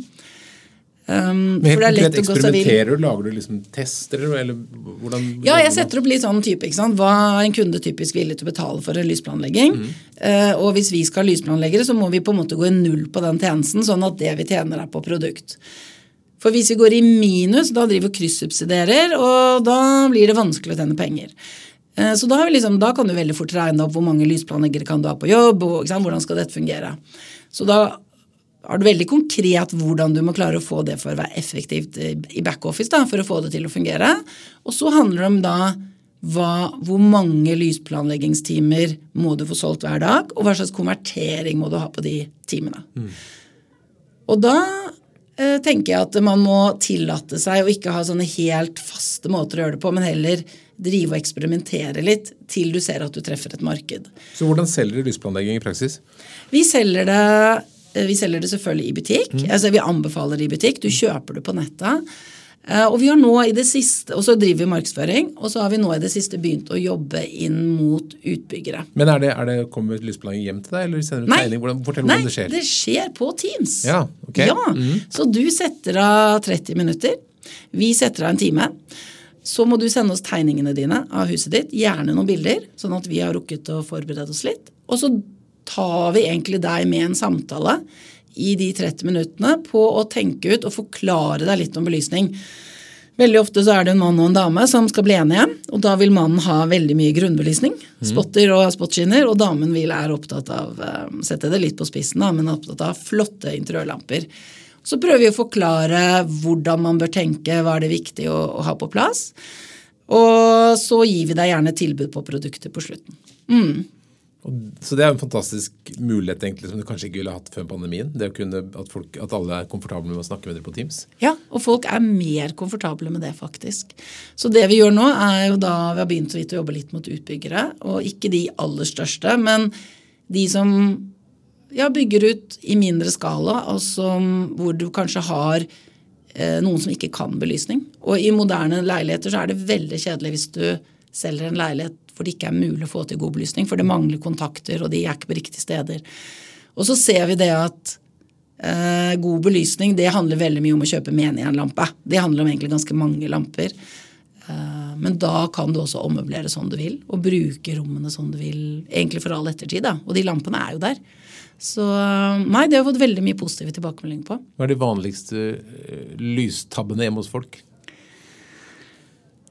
A: Um, Men helt konkret, eksperimenterer du? Lager du liksom tester? eller hvordan?
B: Ja, jeg setter opp litt sånn type. ikke sant? Hva er en kunde typisk villig til å betale for en lysplanlegging? Mm. Uh, og hvis vi skal ha lysplanleggere, så må vi på en måte gå i null på den tjenesten, sånn at det vi tjener, er på produkt. For hvis vi går i minus, da driver vi kryssubsidierer, og da blir det vanskelig å tjene penger. Eh, så da, liksom, da, kan du veldig fort regne opp hvor mange lysplanleggere kan du ha på jobb, og hvordan skal dette fungere. Så da har du veldig konkret hvordan du må klare å få det for å være effektivt i backoffice, for å få det til å fungere. Og så handler det om da hva, hvor mange lysplanleggingstimer må du få solgt hver dag, og hva slags konvertering må du ha på de timene. Mm. Og da eh, tenker jeg at man må tillate seg å ikke ha sånne helt faste måter å gjøre det på, men heller drive og eksperimentere litt til du ser at du treffer et marked.
A: Så hvordan selger dere lysplanlegging i praksis?
B: Vi selger det Eh, vi selger det selvfølgelig i butikk. Mm. Altså, vi anbefaler det i butikk. Du kjøper det på nettet. Eh, og vi har nå i det siste, og så driver vi markedsføring, og så har vi nå i det siste begynt å jobbe inn mot utbyggere.
A: Men er det, er det kommer lysplanlegging hjem til deg, eller sender du tegning? Hvordan, fortell
B: Nei,
A: hvordan det skjer.
B: Nei, det skjer på Teams.
A: Ja, ok.
B: Ja, mm. Så du setter av 30 minutter. Vi setter av en time. Så må du sende oss tegningene dine av huset ditt, gjerne noen bilder, sånn at vi har rukket å forberede oss litt. Og så tar vi egentlig deg med en samtale i de 30 minuttene på å tenke ut og forklare deg litt om belysning. Veldig ofte så er det en mann og en dame som skal bli enige, og da vil mannen ha veldig mye grunnbelysning. Mm. Spotter og spotskinner, og damen vil er opptatt av uh, sette det litt på spissen, da, men er opptatt av flotte interiørlamper. Så prøver vi å forklare hvordan man bør tenke, hva er det viktig å, å ha på plass. Og så gir vi deg gjerne tilbud på produkter på slutten. Mm.
A: Så det er en fantastisk mulighet egentlig som du kanskje ikke ville hatt før pandemien. det å kunne, at, folk, at, alle er komfortable med å snakke med dere på Teams.
B: Ja, og folk er mer komfortable med det, faktisk. Så det vi gjør nå, er jo da vi har begynt så vidt å jobbe litt mot utbyggere. Og ikke de aller største, men de som ja, bygger ut i mindre skala, som, hvor du kanskje har eh, noen som ikke kan belysning. Og i moderne leiligheter så er det veldig kjedelig hvis du selger en leilighet hvor det ikke er mulig å få til god belysning, for det mangler kontakter, og de er ikke på riktige steder. Og så ser vi det at eh, god belysning det handler veldig mye om å kjøpe menighetlampe. Det handler om egentlig ganske mange lamper. Eh, men da kan du også ommøblere som du vil, og bruke rommene som du vil, egentlig for all ettertid. Da. Og de lampene er jo der. Så nei, det har jeg fått veldig mye positive tilbakemeldinger på.
A: Hva er de vanligste eh, lystabbene hjemme hos folk?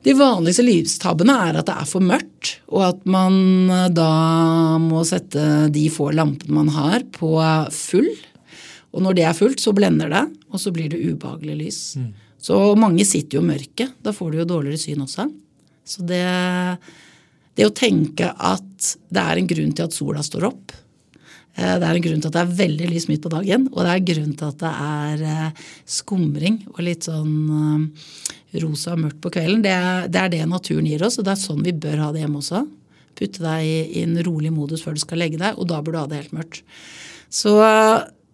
B: De vanligste lystabbene er at det er for mørkt, og at man eh, da må sette de få lampene man har, på full. Og når det er fullt, så blender det, og så blir det ubehagelig lys. Mm. Så mange sitter jo i mørket. Da får du jo dårligere syn også. Så det, det å tenke at det er en grunn til at sola står opp, det er en grunn til at det er veldig lys midt på dagen, og det er en grunn til at det er eh, skumring og litt sånn rosa og mørkt på kvelden. Det det er, det naturen gir oss, og det er sånn vi bør ha det hjemme også. Putte deg i, i en rolig modus før du skal legge deg, og da bør du ha det helt mørkt. Så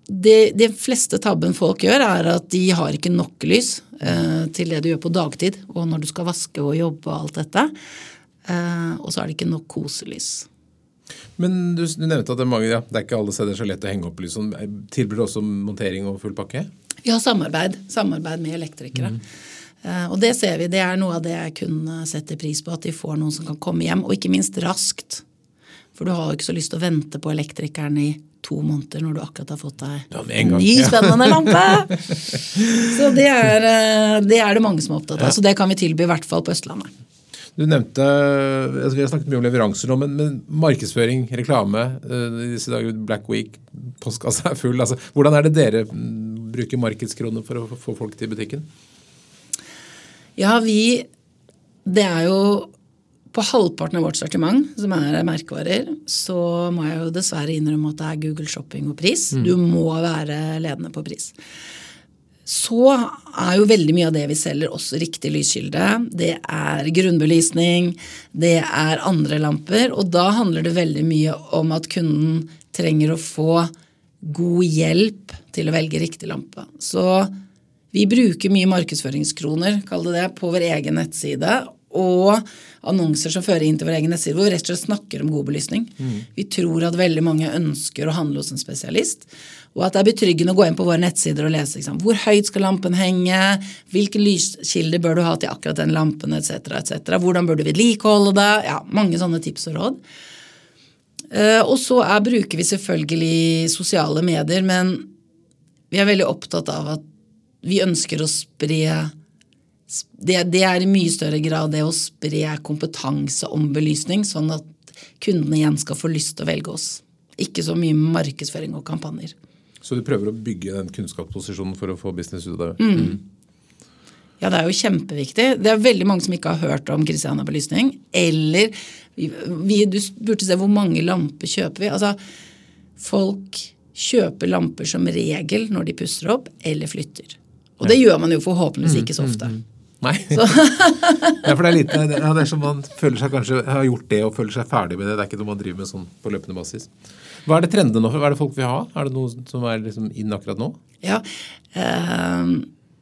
B: de, de fleste tabben folk gjør, er at de har ikke nok lys eh, til det du gjør på dagtid, og når du skal vaske og jobbe og alt dette. Eh, og så er det ikke nok koselys.
A: Men du, du nevnte at det er, mange, ja, det er ikke alle steder så lett å henge opp lys. Tilbyr du også montering og full pakke?
B: Vi har samarbeid, samarbeid med elektrikere. Mm. Uh, og det ser vi, det er noe av det jeg kunne sette pris på, at de får noen som kan komme hjem, og ikke minst raskt. For du har jo ikke så lyst til å vente på elektrikeren i to måneder når du akkurat har fått deg ja, en ny, spennende lampe. <laughs> så det er, eh, det er, det mange som er opptatt av. Ja. Så det kan vi tilby i hvert fall på Østlandet.
A: Du nevnte, jeg Vi har snakket mye om leveranser nå, men, men markedsføring, reklame, eh, i disse dager Black Week, postkassa er full. altså Hvordan er det dere mm, bruker markedskroner for å få folk til butikken?
B: Ja, vi Det er jo på halvparten av vårt sortiment, som er merkevarer, så må jeg jo dessverre innrømme at det er Google Shopping og pris. Mm. Du må være ledende på pris. Så er jo veldig mye av det vi selger også riktig lyskilde. Det er grunnbelysning, det er andre lamper. Og da handler det veldig mye om at kunden trenger å få god hjelp til å velge riktig lampe. Så vi bruker mye markedsføringskroner kall det det, på vår egen nettside. Og annonser som fører inn til vår egen nettside, hvor vi rett og slett snakker om god belysning. Mm. Vi tror at veldig mange ønsker å handle hos en spesialist. Og at det er betryggende å gå inn på våre nettsider og lese liksom, hvor høyt skal lampen henge, hvilke lyskilder bør du ha til akkurat den lampen, etc., etc., hvordan bør du vedlikeholde det, ja, mange sånne tips og råd. Uh, og så er, bruker vi selvfølgelig sosiale medier, men vi er veldig opptatt av at vi ønsker å spre det, det, er i mye større grad det å spre kompetanse om belysning, sånn at kundene igjen skal få lyst til å velge oss. Ikke så mye markedsføring og kampanjer.
A: Så du prøver å bygge den kunnskapsposisjonen for å få business ut av det?
B: Mm. Ja, det er jo kjempeviktig. Det er veldig mange som ikke har hørt om Christiania belysning. Eller vi, Du burde se hvor mange lamper kjøper vi. Altså, folk kjøper lamper som regel når de pusser opp eller flytter. Og det gjør man jo forhåpentligvis ikke så ofte.
A: Nei. <laughs> <laughs> ja, for det er litt, det er som man føler seg kanskje har gjort det og føler seg ferdig med det. Det er ikke noe man driver med sånn på løpende basis. Hva er det trendene nå? Hva er det folk vil ha? Er det noe som er liksom inn akkurat nå?
B: Ja, eh,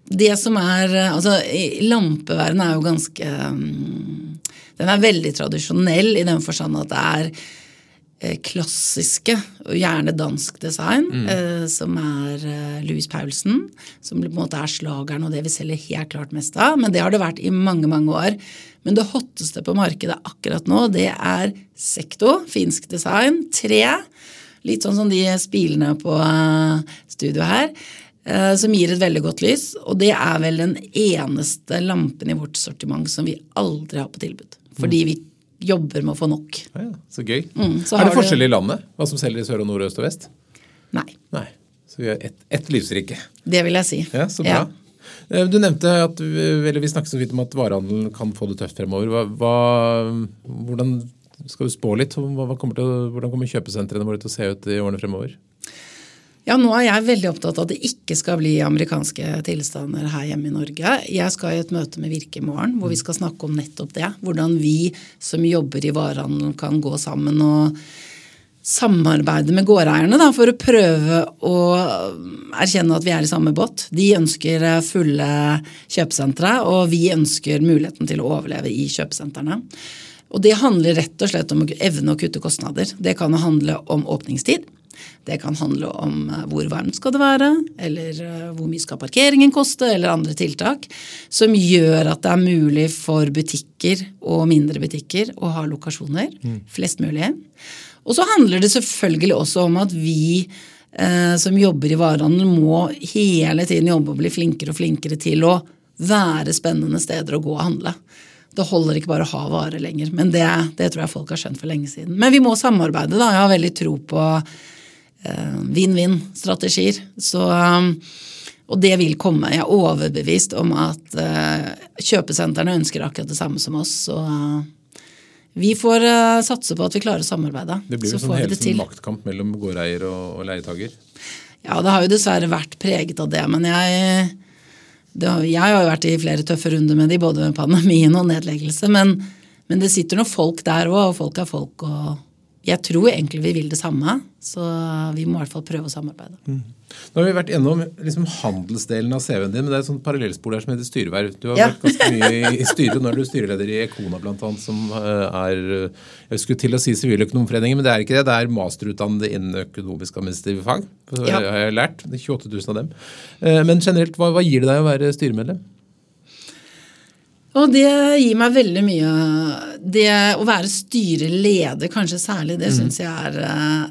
B: det som er Altså, lampeverdenen er jo ganske um, Den er veldig tradisjonell i den forstand at det er eh, klassiske, og gjerne dansk design, mm. eh, som er eh, Louis Paulsen. Som på en måte er slageren og det vi selger helt klart mest av. Men det har det vært i mange, mange år. Men det hotteste på markedet akkurat nå, det er Sekto, finsk design. Tre. Litt sånn som de spilene på uh, studio her. Eh, som gir et veldig godt lys. Og det er vel den eneste lampen i vårt sortiment som vi aldri har på tilbud. Fordi vi jobber med å få nok.
A: Ja, så gøy. Mm, så er det forskjell i landet? Hva som selger i sør og nord, øst og vest?
B: Nei.
A: Nei. Så vi har ett et livsrike.
B: Det vil jeg si.
A: Ja, så bra. Ja. Eh, du nevnte at eller vi snakket så vidt om at varehandelen kan få det tøft fremover. Hva, hva, hvordan skal du spå litt? Hva, kommer til, hvordan kommer kjøpesentrene våre til å se ut i årene fremover?
B: Ja, nå er jeg veldig opptatt av at det ikke skal bli amerikanske tilstander her hjemme i Norge. Jeg skal i et møte med Virke i morgen hvor vi skal snakke om nettopp det. Hvordan vi som jobber i varehandelen kan gå sammen og samarbeide med gårdeierne da, for å prøve å erkjenne at vi er i samme båt. De ønsker fulle kjøpesentre, og vi ønsker muligheten til å overleve i kjøpesentrene. Og det handler rett og slett om å evne å kutte kostnader. Det kan handle om åpningstid. Det kan handle om eh, hvor varmt skal det være, eller eh, hvor mye skal parkeringen koste, eller andre tiltak. Som gjør at det er mulig for butikker og mindre butikker å ha lokasjoner. Mm. Flest mulig. Og så handler det selvfølgelig også om at vi eh, som jobber i varehandel, må hele tiden jobbe og bli flinkere og flinkere til å være spennende steder å gå og handle. Det holder ikke bare å ha varer lenger. Men det, det, tror jeg folk har skjønt for lenge siden. Men vi må samarbeide. da. Jeg har veldig tro på vinn-vinn-strategier. Um, og det vil komme. Jeg er overbevist om at uh, kjøpesentrene ønsker akkurat det samme som oss. Så uh, vi får uh, satse på at vi klarer å samarbeide.
A: Det blir jo sånn hele en maktkamp mellom gårdeier og, og leietager?
B: Ja, det har jo dessverre vært preget av det. Men jeg, det jeg har jo vært i flere tøffe runder med de, både med pandemien og nedleggelse. Men, men det sitter noen folk der òg, og folk er folk. og jeg tror egentlig vi vil det samme, så vi må i hvert fall prøve å samarbeide. Mm.
A: Nå har vi vært gjennom liksom, handelsdelen av CV-en din, men det er et sånt parallellspor der som heter styreverv. Du har ja. vært ganske mye i styret. Nå er du styreleder i Ekona bl.a., som eh, er Jeg skulle til å si Siviløkonomforeningen, men det er ikke det. Det er masterutdannede innen økonomisk administrative fag. Ja. har jeg lært. Det er 28 000 av dem. Eh, men generelt, hva, hva gir det deg å være styremedlem?
B: Og det gir meg veldig mye Det å være styreleder, kanskje særlig, det mm. syns jeg er eh,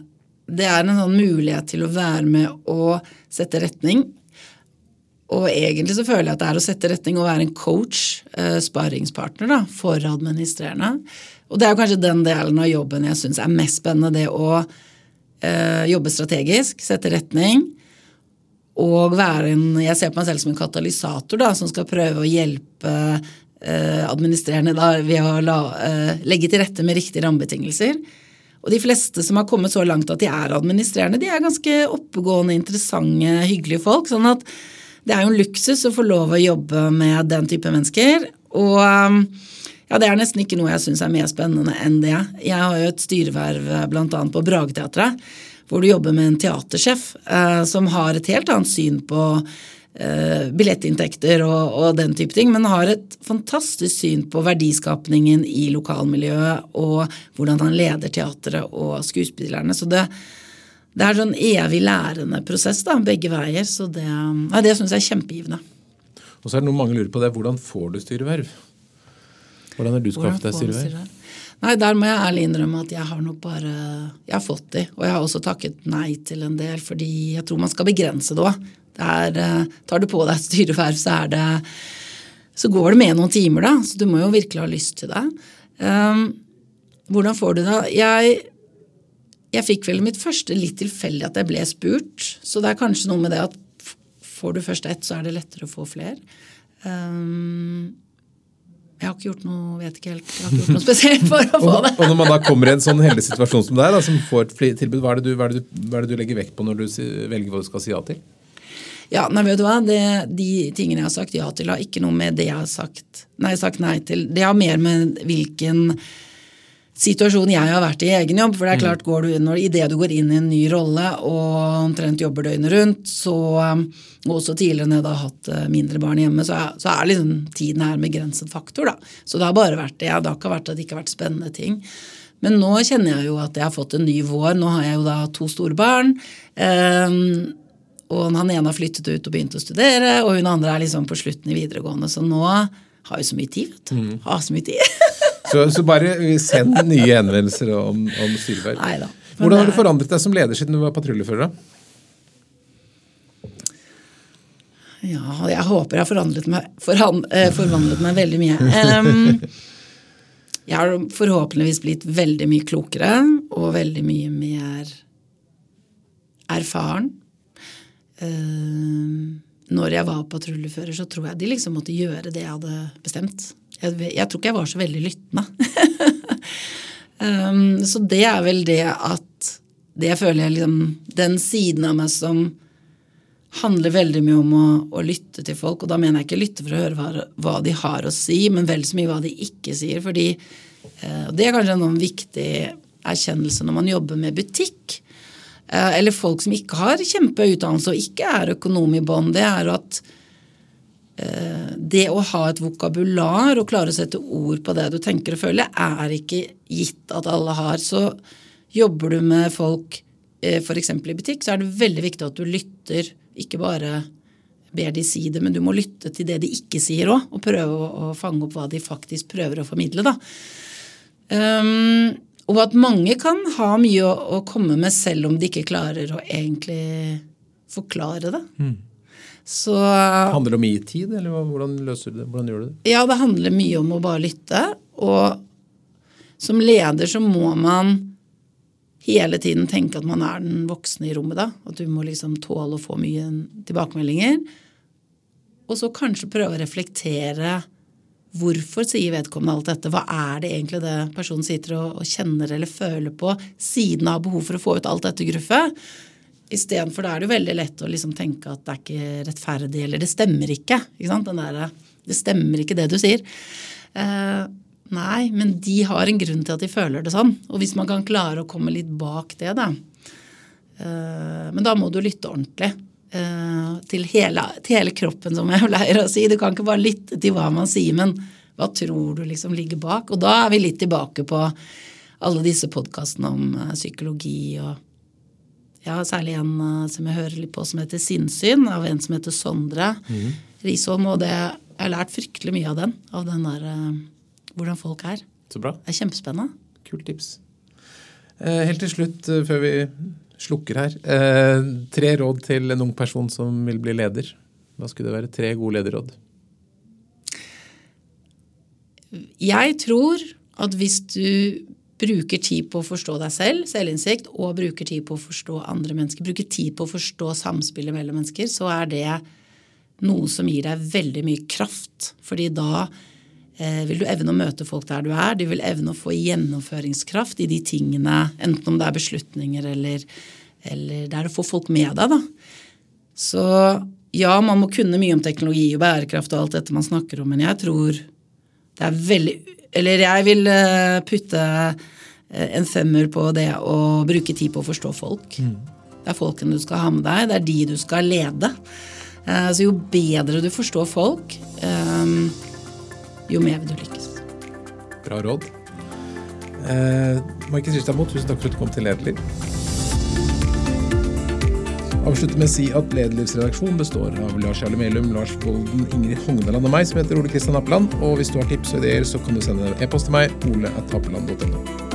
B: Det er en sånn mulighet til å være med og sette retning. Og egentlig så føler jeg at det er å sette retning og være en coach, eh, sparringspartner, da, for administrerende. Og det er jo kanskje den delen av jobben jeg syns er mest spennende. Det å eh, jobbe strategisk, sette retning. Og være en Jeg ser på meg selv som en katalysator da, som skal prøve å hjelpe administrerende da, ved å la, eh, legge til rette med riktige rammebetingelser. Og de fleste som har kommet så langt at de er administrerende, de er ganske oppegående, interessante, hyggelige folk. sånn at det er jo en luksus å få lov å jobbe med den type mennesker. Og ja, det er nesten ikke noe jeg syns er mer spennende enn det. Jeg har jo et styreverv eh, bl.a. på Brageteatret, hvor du jobber med en teatersjef eh, som har et helt annet syn på Eh, billettinntekter og, og, den type ting, men har et fantastisk syn på verdiskapningen i lokalmiljøet og hvordan han leder teatret og skuespillerne. Så det, det er sånn evig lærende prosess da, begge veier. Så det, ja, det syns jeg er kjempegivende.
A: Og så er det noe mange lurer på det. Hvordan får du styreverv? Hvordan har du skaffet deg styreverv?
B: Nei, Der må jeg ærlig innrømme at jeg har nok bare jeg har fått de. Og jeg har også takket nei til en del, fordi jeg tror man skal begrense det òg. Er, eh, tar du på deg et styreverv, så er det så går det med noen timer, da. Så du må jo virkelig ha lyst til det. Um, hvordan får du det? Jeg jeg fikk vel mitt første litt tilfeldig at jeg ble spurt. Så det er kanskje noe med det at får du først ett, så er det lettere å få flere. Um, jeg har ikke gjort noe vet ikke helt, jeg har ikke gjort noe spesielt for å <laughs> få det.
A: og, når man da kommer i en sånn heldig situasjon som deg, da, som får et tilbud, hva er, du, hva, er du, hva er, det du, legger vekt på når du velger hva du skal si ja til?
B: Ja, nei, vet du hva? Det, de tingene jeg har sagt ja til, har ikke noe med det jeg har sagt nei, sagt nei til. Det har mer med hvilken situasjon jeg har vært i i egen jobb. For det er mm. klart, går du, når, idet du går inn i en ny rolle og omtrent jobber døgnet rundt, så, um, og også tidligere når jeg har hatt uh, mindre barn hjemme, så er, så er liksom tiden her med grenset faktor. da. Så det har bare vært det. Det har ikke vært at det ikke har vært spennende ting. Men nå kjenner jeg jo at jeg har fått en ny vår. Nå har jeg jo da to store barn. Um, og han ene har flyttet ut og begynt å studere, og hun andre er liksom på slutten i videregående. Så nå har jeg så mye tid. vet du. Mm. Har så mye tid.
A: Så, så, bare send <laughs> nye henvendelser om, om styreverv. Hvordan har du forandret deg som leder siden du var patruljefører?
B: Ja, jeg håper jeg har forandret meg, foran, eh, forvandlet meg veldig mye. Um, jeg har forhåpentligvis blitt veldig mye klokere og veldig mye mer erfaren. Um, når jeg var patruljefører, så tror jeg de liksom måtte gjøre det jeg hadde bestemt. Jeg, jeg tror ikke jeg var så veldig lyttende. <laughs> um, så det er vel det at Det føler jeg liksom Den siden av meg som handler veldig mye om å, å, lytte til folk. Og da mener jeg ikke lytte for å høre hva, hva de har å si, men vel så mye hva de ikke sier. fordi uh, Det er kanskje en viktig erkjennelse når man jobber med butikk. Uh, eller folk som ikke har kjempeutdannelse og ikke er økonom i bånn. Det er at Eh, det å ha et vokabular og klare å sette ord på det du tenker og føler, er ikke gitt at alle har. Så jobber du med folk eh, f.eks. i butikk, så er det veldig viktig at du lytter. Ikke bare ber de si det, men du må lytte til det de ikke sier òg, og prøve å, fange opp hva de faktisk prøver å formidle. da. Um, og at mange kan ha mye å, å, komme med selv om de ikke klarer å egentlig forklare det. Mm.
A: Så, handler det om å gi tid, eller hvordan løser du det? Hvordan gjør du det?
B: Ja, det handler mye om å bare lytte. Og som leder så må man hele tiden tenke at man er den voksne i rommet. da, At du må liksom tåle å få mye tilbakemeldinger. Og så kanskje prøve å reflektere hvorfor sier vedkommende alt dette? Hva er det egentlig det personen sitter og, kjenner eller føler på, siden av behov for å få ut alt dette gruffet? Istedenfor da er det jo veldig lett å liksom tenke at det er ikke rettferdig, eller det stemmer ikke. ikke? Der, det stemmer ikke det du sier. Eh, nei, men de har en grunn til at de føler det sånn. Og hvis man kan klare å komme litt bak det, da. Eh, men da må du lytte ordentlig. Eh, til, hele, til, hele, kroppen, som jeg <laughs> pleier å si. Du kan ikke bare lytte til hva man sier, men hva tror du liksom ligger bak? Og da er vi litt tilbake på alle disse podkastene om eh, psykologi og ja, særlig en uh, som jeg hører litt på som heter Sinnsyn, av en som heter Sondre mm. Risholm. Og det, jeg har lært fryktelig mye av den. Av den der hvordan folk er.
A: Så bra.
B: Det er kjempespennende.
A: Kult tips. Eh, helt til slutt, før vi slukker her. Eh, tre råd til en ung person som vil bli leder. Hva skulle det være? Tre gode lederråd.
B: Jeg tror at hvis du bruker tid på å forstå deg selv, selvinnsikt, og bruker tid på å forstå andre mennesker, bruker tid på å forstå samspillet mellom mennesker, så er det noe som gir deg veldig mye kraft. Fordi da vil du evne å møte folk der du er. Du vil evne å få gjennomføringskraft i de tingene, enten om det er beslutninger eller, eller det er å få folk med deg. da. Så ja, man må kunne mye om teknologi og bærekraft og alt dette man snakker om, men jeg tror det er veldig eller jeg vil eh, putte eh, en femmer på det å bruke tid på å forstå folk. Mm. Det er folkene du skal ha med deg, det er de du skal lede. Eh, så jo bedre du forstår folk, jo mer vil du lykkes.
A: Bra råd. Eh, Markus Ristadmo, tusen takk for at du kom til Lederliv. Avslutter med å si at Lederlivsredaksjonen består av Lars Jarle Melum, Lars Bolden, Ingrid Hogneland og meg, som heter Ole Kristian Appeland. Og hvis du har tips og ideer, så kan du sende e-post til meg, ole.appeland.no.